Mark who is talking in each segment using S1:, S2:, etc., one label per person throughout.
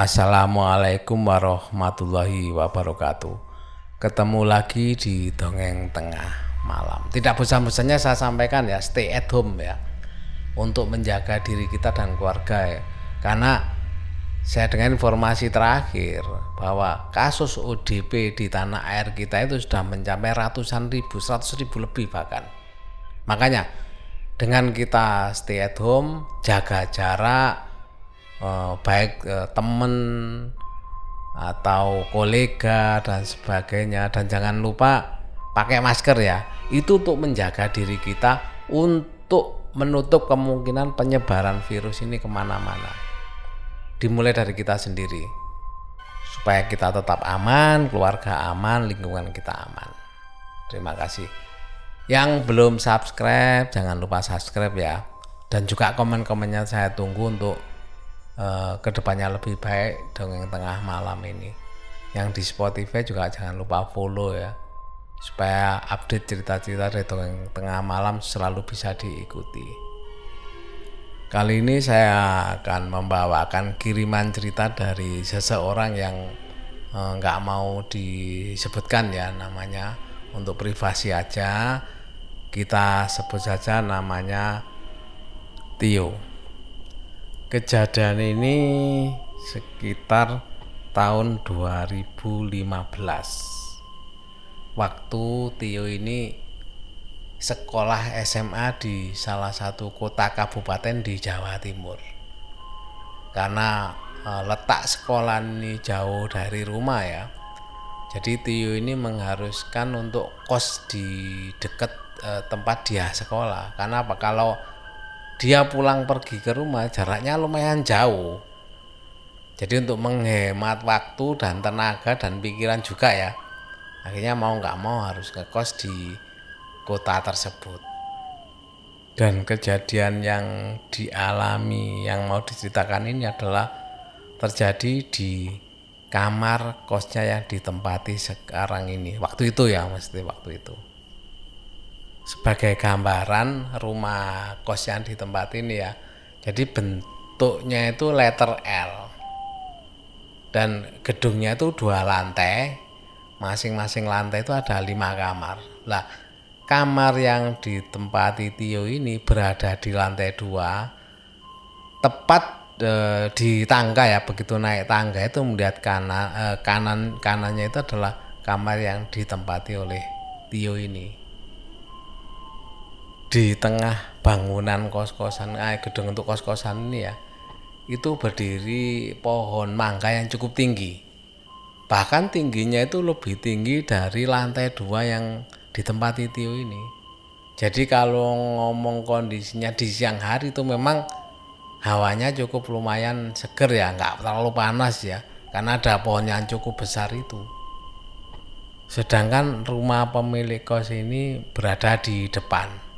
S1: Assalamualaikum warahmatullahi wabarakatuh. Ketemu lagi di dongeng tengah malam. Tidak bosan-bosannya saya sampaikan ya, stay at home ya. Untuk menjaga diri kita dan keluarga ya. Karena saya dengar informasi terakhir bahwa kasus ODP di tanah air kita itu sudah mencapai ratusan ribu, seratus ribu lebih bahkan. Makanya dengan kita stay at home, jaga jarak, eh, baik eh, temen atau kolega dan sebagainya. Dan jangan lupa pakai masker ya. Itu untuk menjaga diri kita untuk menutup kemungkinan penyebaran virus ini ke mana-mana. Dimulai dari kita sendiri supaya kita tetap aman keluarga aman lingkungan kita aman. Terima kasih. Yang belum subscribe jangan lupa subscribe ya. Dan juga komen-komennya saya tunggu untuk uh, ke depannya lebih baik dongeng tengah malam ini. Yang di Spotify juga jangan lupa follow ya. Supaya update cerita-cerita dari dongeng tengah malam selalu bisa diikuti. Kali ini saya akan membawakan kiriman cerita dari seseorang yang eh, nggak uh, mau disebutkan ya namanya. Untuk privasi aja kita sebut saja namanya Tio Kejadian ini sekitar tahun 2015. Waktu Tio ini sekolah SMA di salah satu kota kabupaten di Jawa Timur. Karena e, letak sekolah ini jauh dari rumah ya. Jadi Tio ini mengharuskan untuk kos di dekat e, tempat dia sekolah. Karena apa? Kalau dia pulang pergi ke rumah jaraknya lumayan jauh. Jadi untuk menghemat waktu dan tenaga dan pikiran juga ya akhirnya mau nggak mau harus ngekos di kota tersebut. Dan kejadian yang dialami yang mau diceritakan ini adalah terjadi di kamar kosnya yang ditempati sekarang ini. Waktu itu ya mesti waktu itu sebagai gambaran rumah kos yang di tempat ini ya. Jadi bentuknya itu letter L. Dan gedungnya itu dua lantai. Masing-masing lantai itu ada lima kamar. Lah, kamar yang ditempati Tio ini berada di lantai dua. Tepat e, di tangga ya, begitu naik tangga itu melihat kanan e, kanan kanannya itu adalah kamar yang ditempati oleh Tio ini di tengah bangunan kos-kosan eh, gedung untuk kos-kosan ini ya itu berdiri pohon mangga yang cukup tinggi. Bahkan tingginya itu lebih tinggi dari lantai dua yang di tempat Tio ini. Jadi kalau ngomong kondisinya di siang hari itu memang hawanya cukup lumayan seger ya nggak terlalu panas ya karena ada pohon yang cukup besar itu. Sedangkan rumah pemilik kos ini berada di depan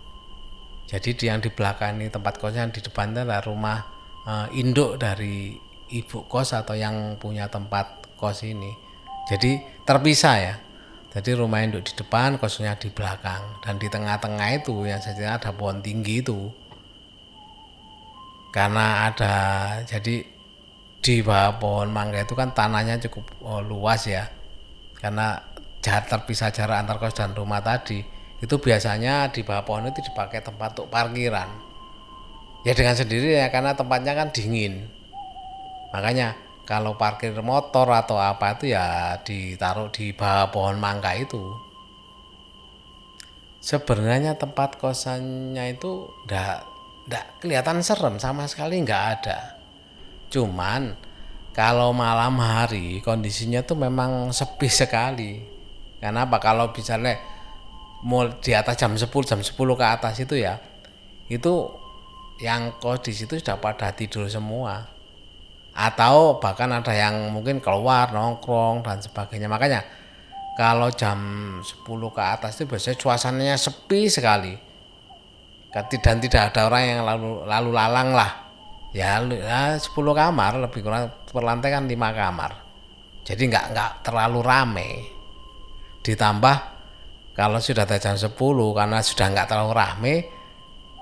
S1: jadi di yang di belakang ini tempat kosnya di depan adalah rumah uh, induk dari ibu kos atau yang punya tempat kos ini. Jadi terpisah ya. Jadi rumah induk di depan, kosnya di belakang dan di tengah-tengah itu yang saya ada pohon tinggi itu. Karena ada jadi di bawah pohon mangga itu kan tanahnya cukup oh, luas ya. Karena jarak terpisah jarak antar kos dan rumah tadi itu biasanya di bawah pohon itu dipakai tempat untuk parkiran. Ya dengan sendiri ya karena tempatnya kan dingin. Makanya kalau parkir motor atau apa itu ya ditaruh di bawah pohon mangga itu. Sebenarnya tempat kosannya itu ndak ndak kelihatan serem sama sekali nggak ada. Cuman kalau malam hari kondisinya tuh memang sepi sekali. Karena apa? Kalau misalnya mau di atas jam 10 jam 10 ke atas itu ya itu yang kos di situ sudah pada tidur semua. Atau bahkan ada yang mungkin keluar nongkrong dan sebagainya. Makanya kalau jam 10 ke atas itu biasanya suasananya sepi sekali. Dan tidak ada orang yang lalu lalu lalang lah. Ya, ya 10 kamar lebih kurang per lantai kan 5 kamar. Jadi nggak nggak terlalu rame. Ditambah kalau sudah jam 10 karena sudah nggak terlalu rame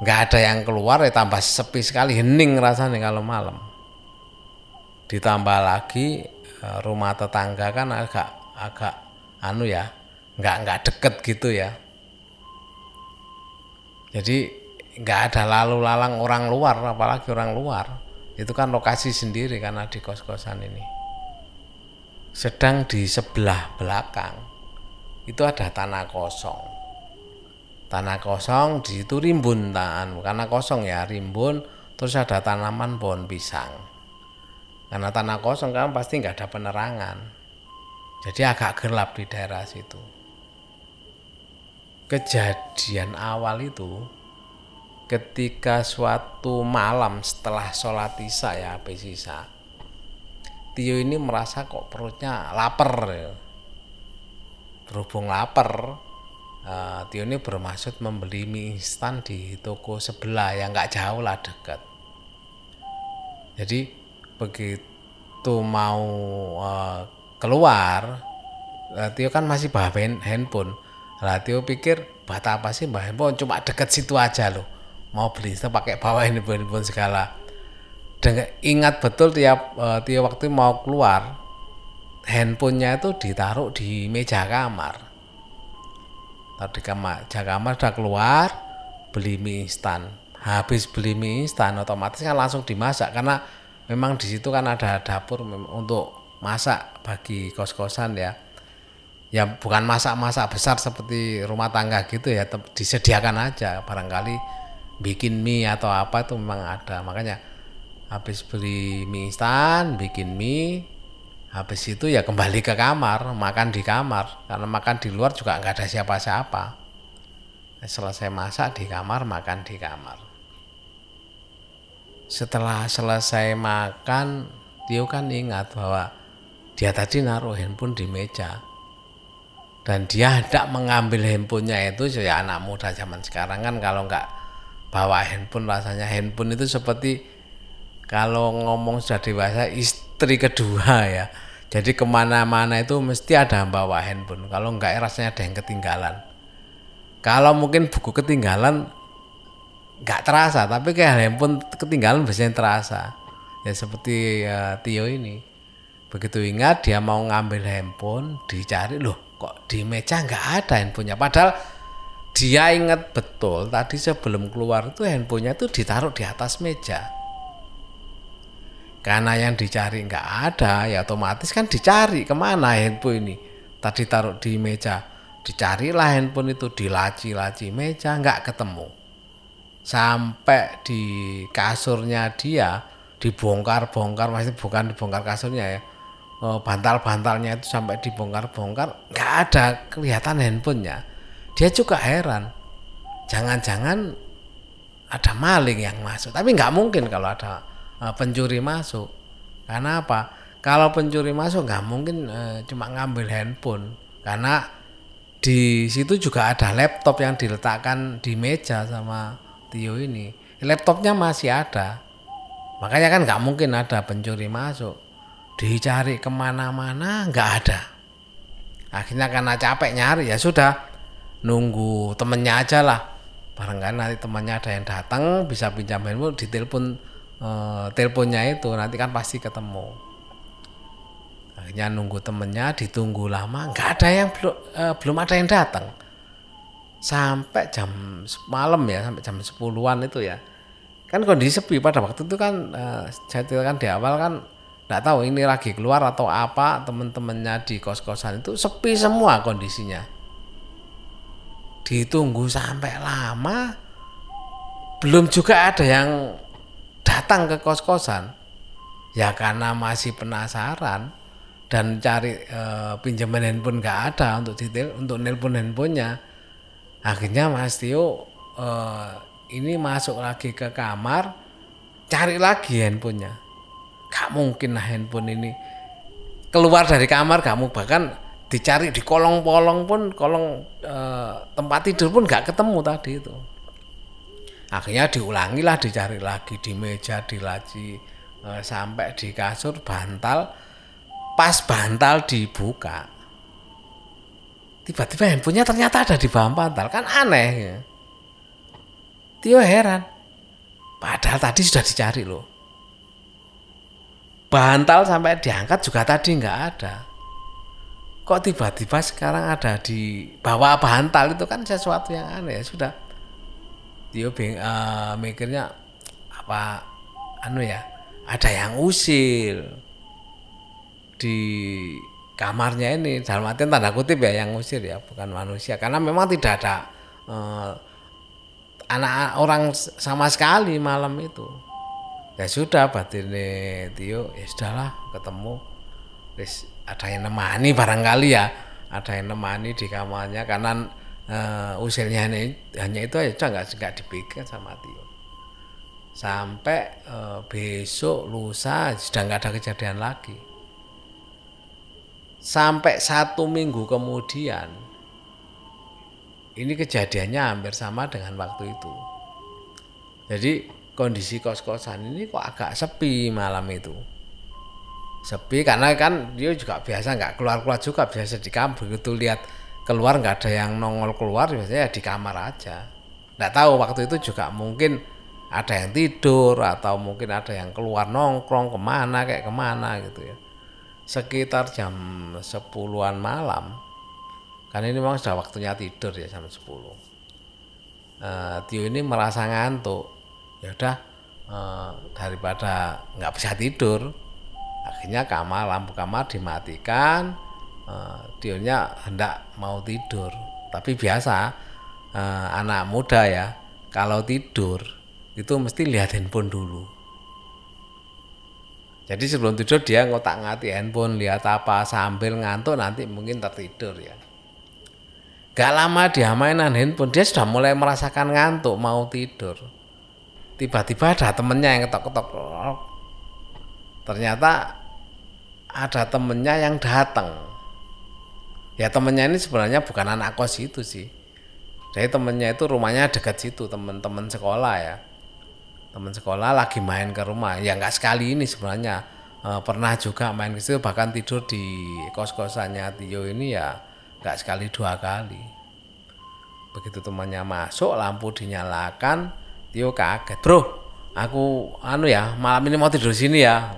S1: nggak ada yang keluar ya tambah sepi sekali hening rasanya kalau malam. Ditambah lagi eh, rumah tetangga kan agak agak anu ya nggak nggak deket gitu ya. Jadi nggak ada lalu lalang orang luar apalagi orang luar. Itu kan lokasi sendiri karena di kos kosan ini. Sedang di sebelah belakang itu ada tanah kosong. Tanah kosong di situ rimbun tanah karena kosong ya rimbun terus ada tanaman pohon pisang. Karena tanah kosong kan pasti nggak ada penerangan. Jadi agak gelap di daerah situ. Kejadian awal itu ketika suatu malam setelah sholat isya ya habis isya Tio ini merasa kok perutnya lapar ya. Berhubung lapar uh, Tio ini bermaksud membeli mie instan di toko sebelah yang nggak jauh lah dekat. Jadi begitu mau uh, keluar uh, Tio kan masih bawa handphone. Lah Tio pikir buat apa sih mbak handphone? Cuma deket situ aja loh. Mau beli itu pakai bawa handphone, handphone segala. Dan ingat betul tiap uh, tiap waktu mau keluar handphonenya itu ditaruh di meja kamar. Tadi kamar meja kamar udah keluar beli mie instan. Habis beli mie instan otomatis kan langsung dimasak karena memang di situ kan ada dapur untuk masak bagi kos-kosan ya. Ya bukan masak-masak besar seperti rumah tangga gitu ya disediakan aja. Barangkali bikin mie atau apa itu memang ada. Makanya habis beli mie instan bikin mie habis itu ya kembali ke kamar makan di kamar. Karena makan di luar juga nggak ada siapa-siapa. Selesai masak di kamar makan di kamar. Setelah selesai makan Tio kan ingat bahwa dia tadi naruh handphone di meja. Dan dia hendak mengambil handphonenya itu ya anak muda zaman sekarang kan kalau nggak bawa handphone rasanya handphone itu seperti kalau ngomong sudah dewasa istri kedua ya. Jadi ke mana-mana itu mesti ada bawa handphone kalau nggak rasanya ada yang ketinggalan. Kalau mungkin buku ketinggalan nggak terasa. Tapi kayak handphone ketinggalan biasanya terasa. Ya seperti ya, Tio ini. Begitu ingat dia mau ngambil handphone dicari. Loh kok di meja nggak ada handphonenya? Padahal dia ingat betul tadi sebelum keluar itu handphonenya itu ditaruh di atas meja karena yang dicari nggak ada ya otomatis kan dicari ke mana handphone ini? Tadi taruh di meja. Dicarilah handphone itu di laci-laci meja nggak ketemu. Sampai di kasurnya dia dibongkar-bongkar masih bukan dibongkar kasurnya ya Oh, bantal-bantalnya itu sampai dibongkar-bongkar nggak ada kelihatan handphonenya. Dia juga heran jangan-jangan ada maling yang masuk. Tapi nggak mungkin kalau ada uh, pencuri masuk. Karena apa? Kalau pencuri masuk nggak mungkin uh, cuma ngambil handphone. Karena di situ juga ada laptop yang diletakkan di meja sama Tio ini. Laptopnya masih ada. Makanya kan nggak mungkin ada pencuri masuk. Dicari ke mana-mana nggak ada. Akhirnya karena capek nyari ya sudah nunggu temennya aja lah. Barangkali nanti temannya ada yang datang bisa pinjam handphone ditelepon eh, teleponnya itu nanti kan pasti ketemu. Akhirnya nunggu temennya ditunggu lama nggak ada yang belum eh, belum ada yang datang. Sampai jam malam ya sampai jam 10-an itu ya. Kan kondisi sepi pada waktu itu kan eh, saya ceritakan di awal kan nggak tahu ini lagi keluar atau apa teman-temannya di kos-kosan itu sepi semua kondisinya. Ditunggu sampai lama belum juga ada yang datang ke kos-kosan ya karena masih penasaran dan cari e, pinjaman handphone nggak ada untuk detail untuk nelpon handphonenya akhirnya Mas Tio e, ini masuk lagi ke kamar cari lagi handphonenya. Gak mungkin lah handphone ini keluar dari kamar kamu bahkan dicari di kolong-kolong pun kolong e, tempat tidur pun gak ketemu tadi itu akhirnya diulangi lah dicari lagi di meja di laci e, sampai di kasur bantal. Pas bantal dibuka tiba-tiba handphonenya ternyata ada di bawah bantal. Kan aneh ya. Tio heran. Padahal tadi sudah dicari loh. Bantal sampai diangkat juga tadi nggak ada. Kok tiba-tiba sekarang ada di bawah bantal? Itu kan sesuatu yang aneh. Ya sudah dia uh, mikirnya apa anu ya ada yang usil di kamarnya ini. Dalam artian tanda kutip ya yang usir ya bukan manusia. Karena memang tidak ada uh, anak orang sama sekali malam itu. Ya sudah batin Tio ya sudahlah ketemu. Terus ada yang nemani barangkali ya ada yang nemani di kamarnya. Karena uh, usilnya ini, hanya itu aja nggak nggak dipikir sama Tio. Sampai uh, besok lusa sudah nggak ada kejadian lagi. Sampai satu minggu kemudian ini kejadiannya hampir sama dengan waktu itu. Jadi kondisi kos-kosan ini kok agak sepi malam itu. Sepi karena kan dia juga biasa nggak keluar-keluar juga biasa di kamar begitu lihat keluar nggak ada yang nongol keluar biasanya di kamar aja. Nggak tahu waktu itu juga mungkin ada yang tidur atau mungkin ada yang keluar nongkrong ke mana kayak ke mana gitu ya. Sekitar jam sepuluhan malam kan ini memang sudah waktunya tidur ya jam 10 uh, Tio ini merasa ngantuk. Ya udah eh, daripada nggak bisa tidur akhirnya kamar lampu kamar dimatikan eh, Dionya hendak mau tidur. Tapi biasa eh, anak muda ya kalau tidur itu mesti lihat handphone dulu. Jadi sebelum tidur dia ngotak ngati handphone lihat apa sambil ngantuk nanti mungkin tertidur ya. Gak lama dia mainan handphone dia sudah mulai merasakan ngantuk mau tidur. Tiba-tiba ada temennya yang ketok-ketok ternyata ada temennya yang datang ya temennya ini sebenarnya bukan anak kos itu sih. Jadi temennya itu rumahnya dekat situ teman-teman sekolah ya. Teman sekolah lagi main ke rumah. Ya nggak sekali ini sebenarnya. E, pernah juga main ke situ bahkan tidur di kos-kosannya Tio ini ya nggak sekali dua kali. Begitu temannya masuk lampu dinyalakan Tio kaget. Bro aku anu ya malam ini mau tidur sini ya.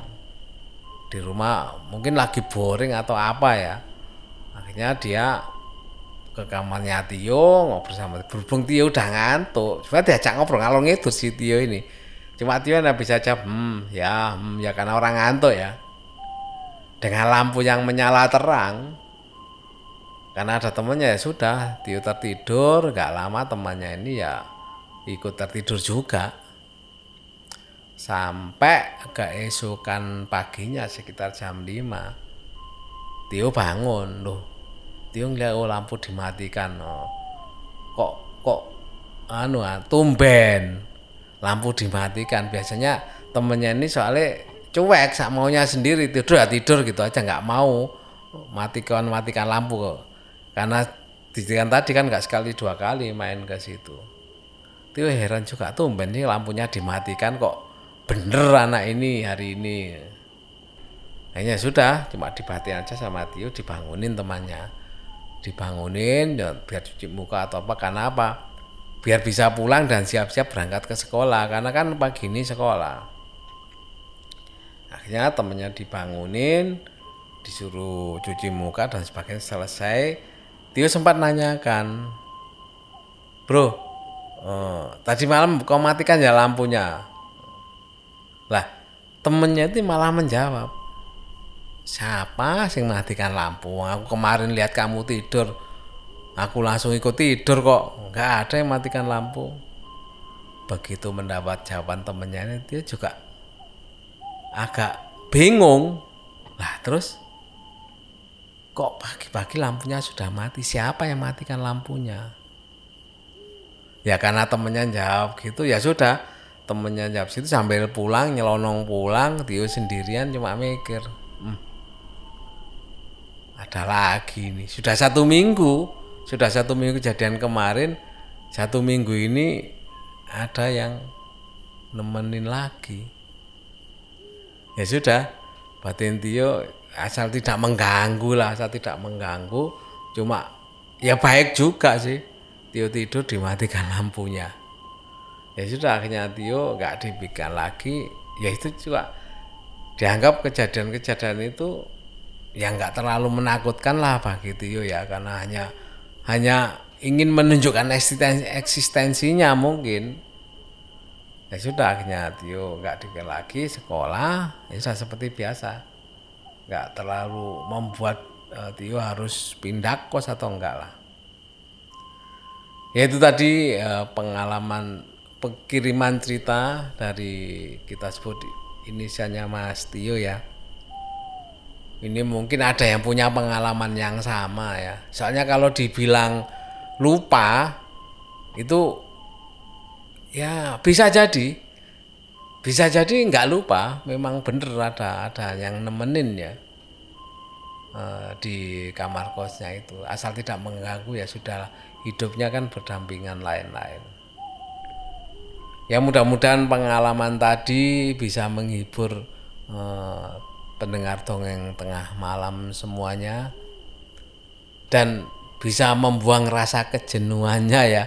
S1: Di rumah mungkin lagi boring atau apa ya akhirnya dia ke kamarnya Tio ngobrol sama berhubung Tio udah ngantuk. Cuma diajak ngobrol ngalor itu si Tio ini. Cuma Tio nggak bisa jawab hmm ya hmm ya karena orang ngantuk ya. Dengan lampu yang menyala terang. Karena ada temannya ya sudah Tio tertidur gak lama temannya ini ya ikut tertidur juga. Sampai keesokan paginya sekitar jam 5 Tio bangun. Loh Tio ngeliat oh lampu dimatikan oh. kok kok anu ah, tumben lampu dimatikan biasanya temennya ini soalnya cuek sak maunya sendiri tidur ya tidur gitu aja nggak mau matikan matikan lampu kok karena didikan tadi kan nggak sekali dua kali main ke situ Tio heran juga tumben nih lampunya dimatikan kok bener anak ini hari ini. Hanya sudah cuma dibatin aja sama Tio dibangunin temannya. Dibangunin ya, biar cuci muka atau apa karena apa? Biar bisa pulang dan siap-siap berangkat ke sekolah karena kan pagi ini sekolah. Akhirnya temannya dibangunin, disuruh cuci muka dan sebagainya selesai. Tio sempat nanyakan, bro, Oh, tadi malam kau matikan ya lampunya. Lah, temennya itu malah menjawab, siapa sih matikan lampu? Aku kemarin lihat kamu tidur, aku langsung ikut tidur kok. Nggak ada yang matikan lampu. Begitu mendapat jawaban temennya dia juga agak bingung. Lah terus, kok pagi-pagi lampunya sudah mati? Siapa yang matikan lampunya? ya karena temennya jawab gitu ya sudah temennya jawab situ sambil pulang nyelonong pulang Tio sendirian cuma mikir ada lagi nih sudah satu minggu. Sudah satu minggu kejadian kemarin. Satu minggu ini ada yang nemenin lagi. Ya sudah. Batin Tio asal tidak mengganggu lah asal tidak mengganggu. Cuma ya baik juga sih. Tio tidur dimatikan lampunya. Ya sudah akhirnya Tio nggak dibikin lagi. Ya itu juga dianggap kejadian-kejadian itu ya nggak terlalu menakutkan lah bagi Tio ya karena hanya hanya ingin menunjukkan eksistensi, eksistensinya mungkin. Ya sudah akhirnya Tio nggak dikira lagi sekolah ya sudah seperti biasa. Nggak terlalu membuat uh, Tio harus pindah kos atau enggak lah. Ya itu tadi uh, pengalaman pengiriman cerita dari kita sebut inisialnya Mas Tio ya. Ini mungkin ada yang punya pengalaman yang sama ya. Soalnya kalau dibilang lupa itu ya bisa jadi. Bisa jadi nggak lupa memang bener ada ada yang nemenin ya uh, di kamar kosnya itu. Asal tidak mengganggu ya sudah hidupnya kan berdampingan lain-lain. Ya mudah-mudahan pengalaman tadi bisa menghibur eh, pendengar dongeng tengah malam semuanya. Dan bisa membuang rasa kejenuhannya ya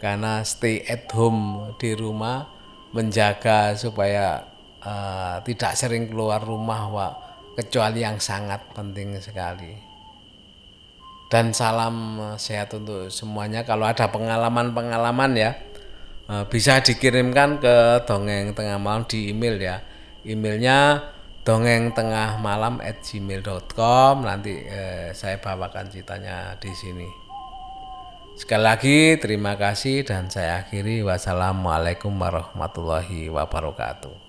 S1: karena stay at home di rumah menjaga supaya uh, tidak sering keluar rumah Wak, kecuali yang sangat penting sekali. Dan salam sehat untuk semuanya. Kalau ada pengalaman-pengalaman ya Eh, bisa dikirimkan ke dongeng tengah malam di email ya. Emailnya dongeng tengah malam at gmail.com nanti eh, saya bawakan ceritanya di sini. Sekali lagi terima kasih dan saya akhiri. Wassalamualaikum warahmatullahi wabarakatuh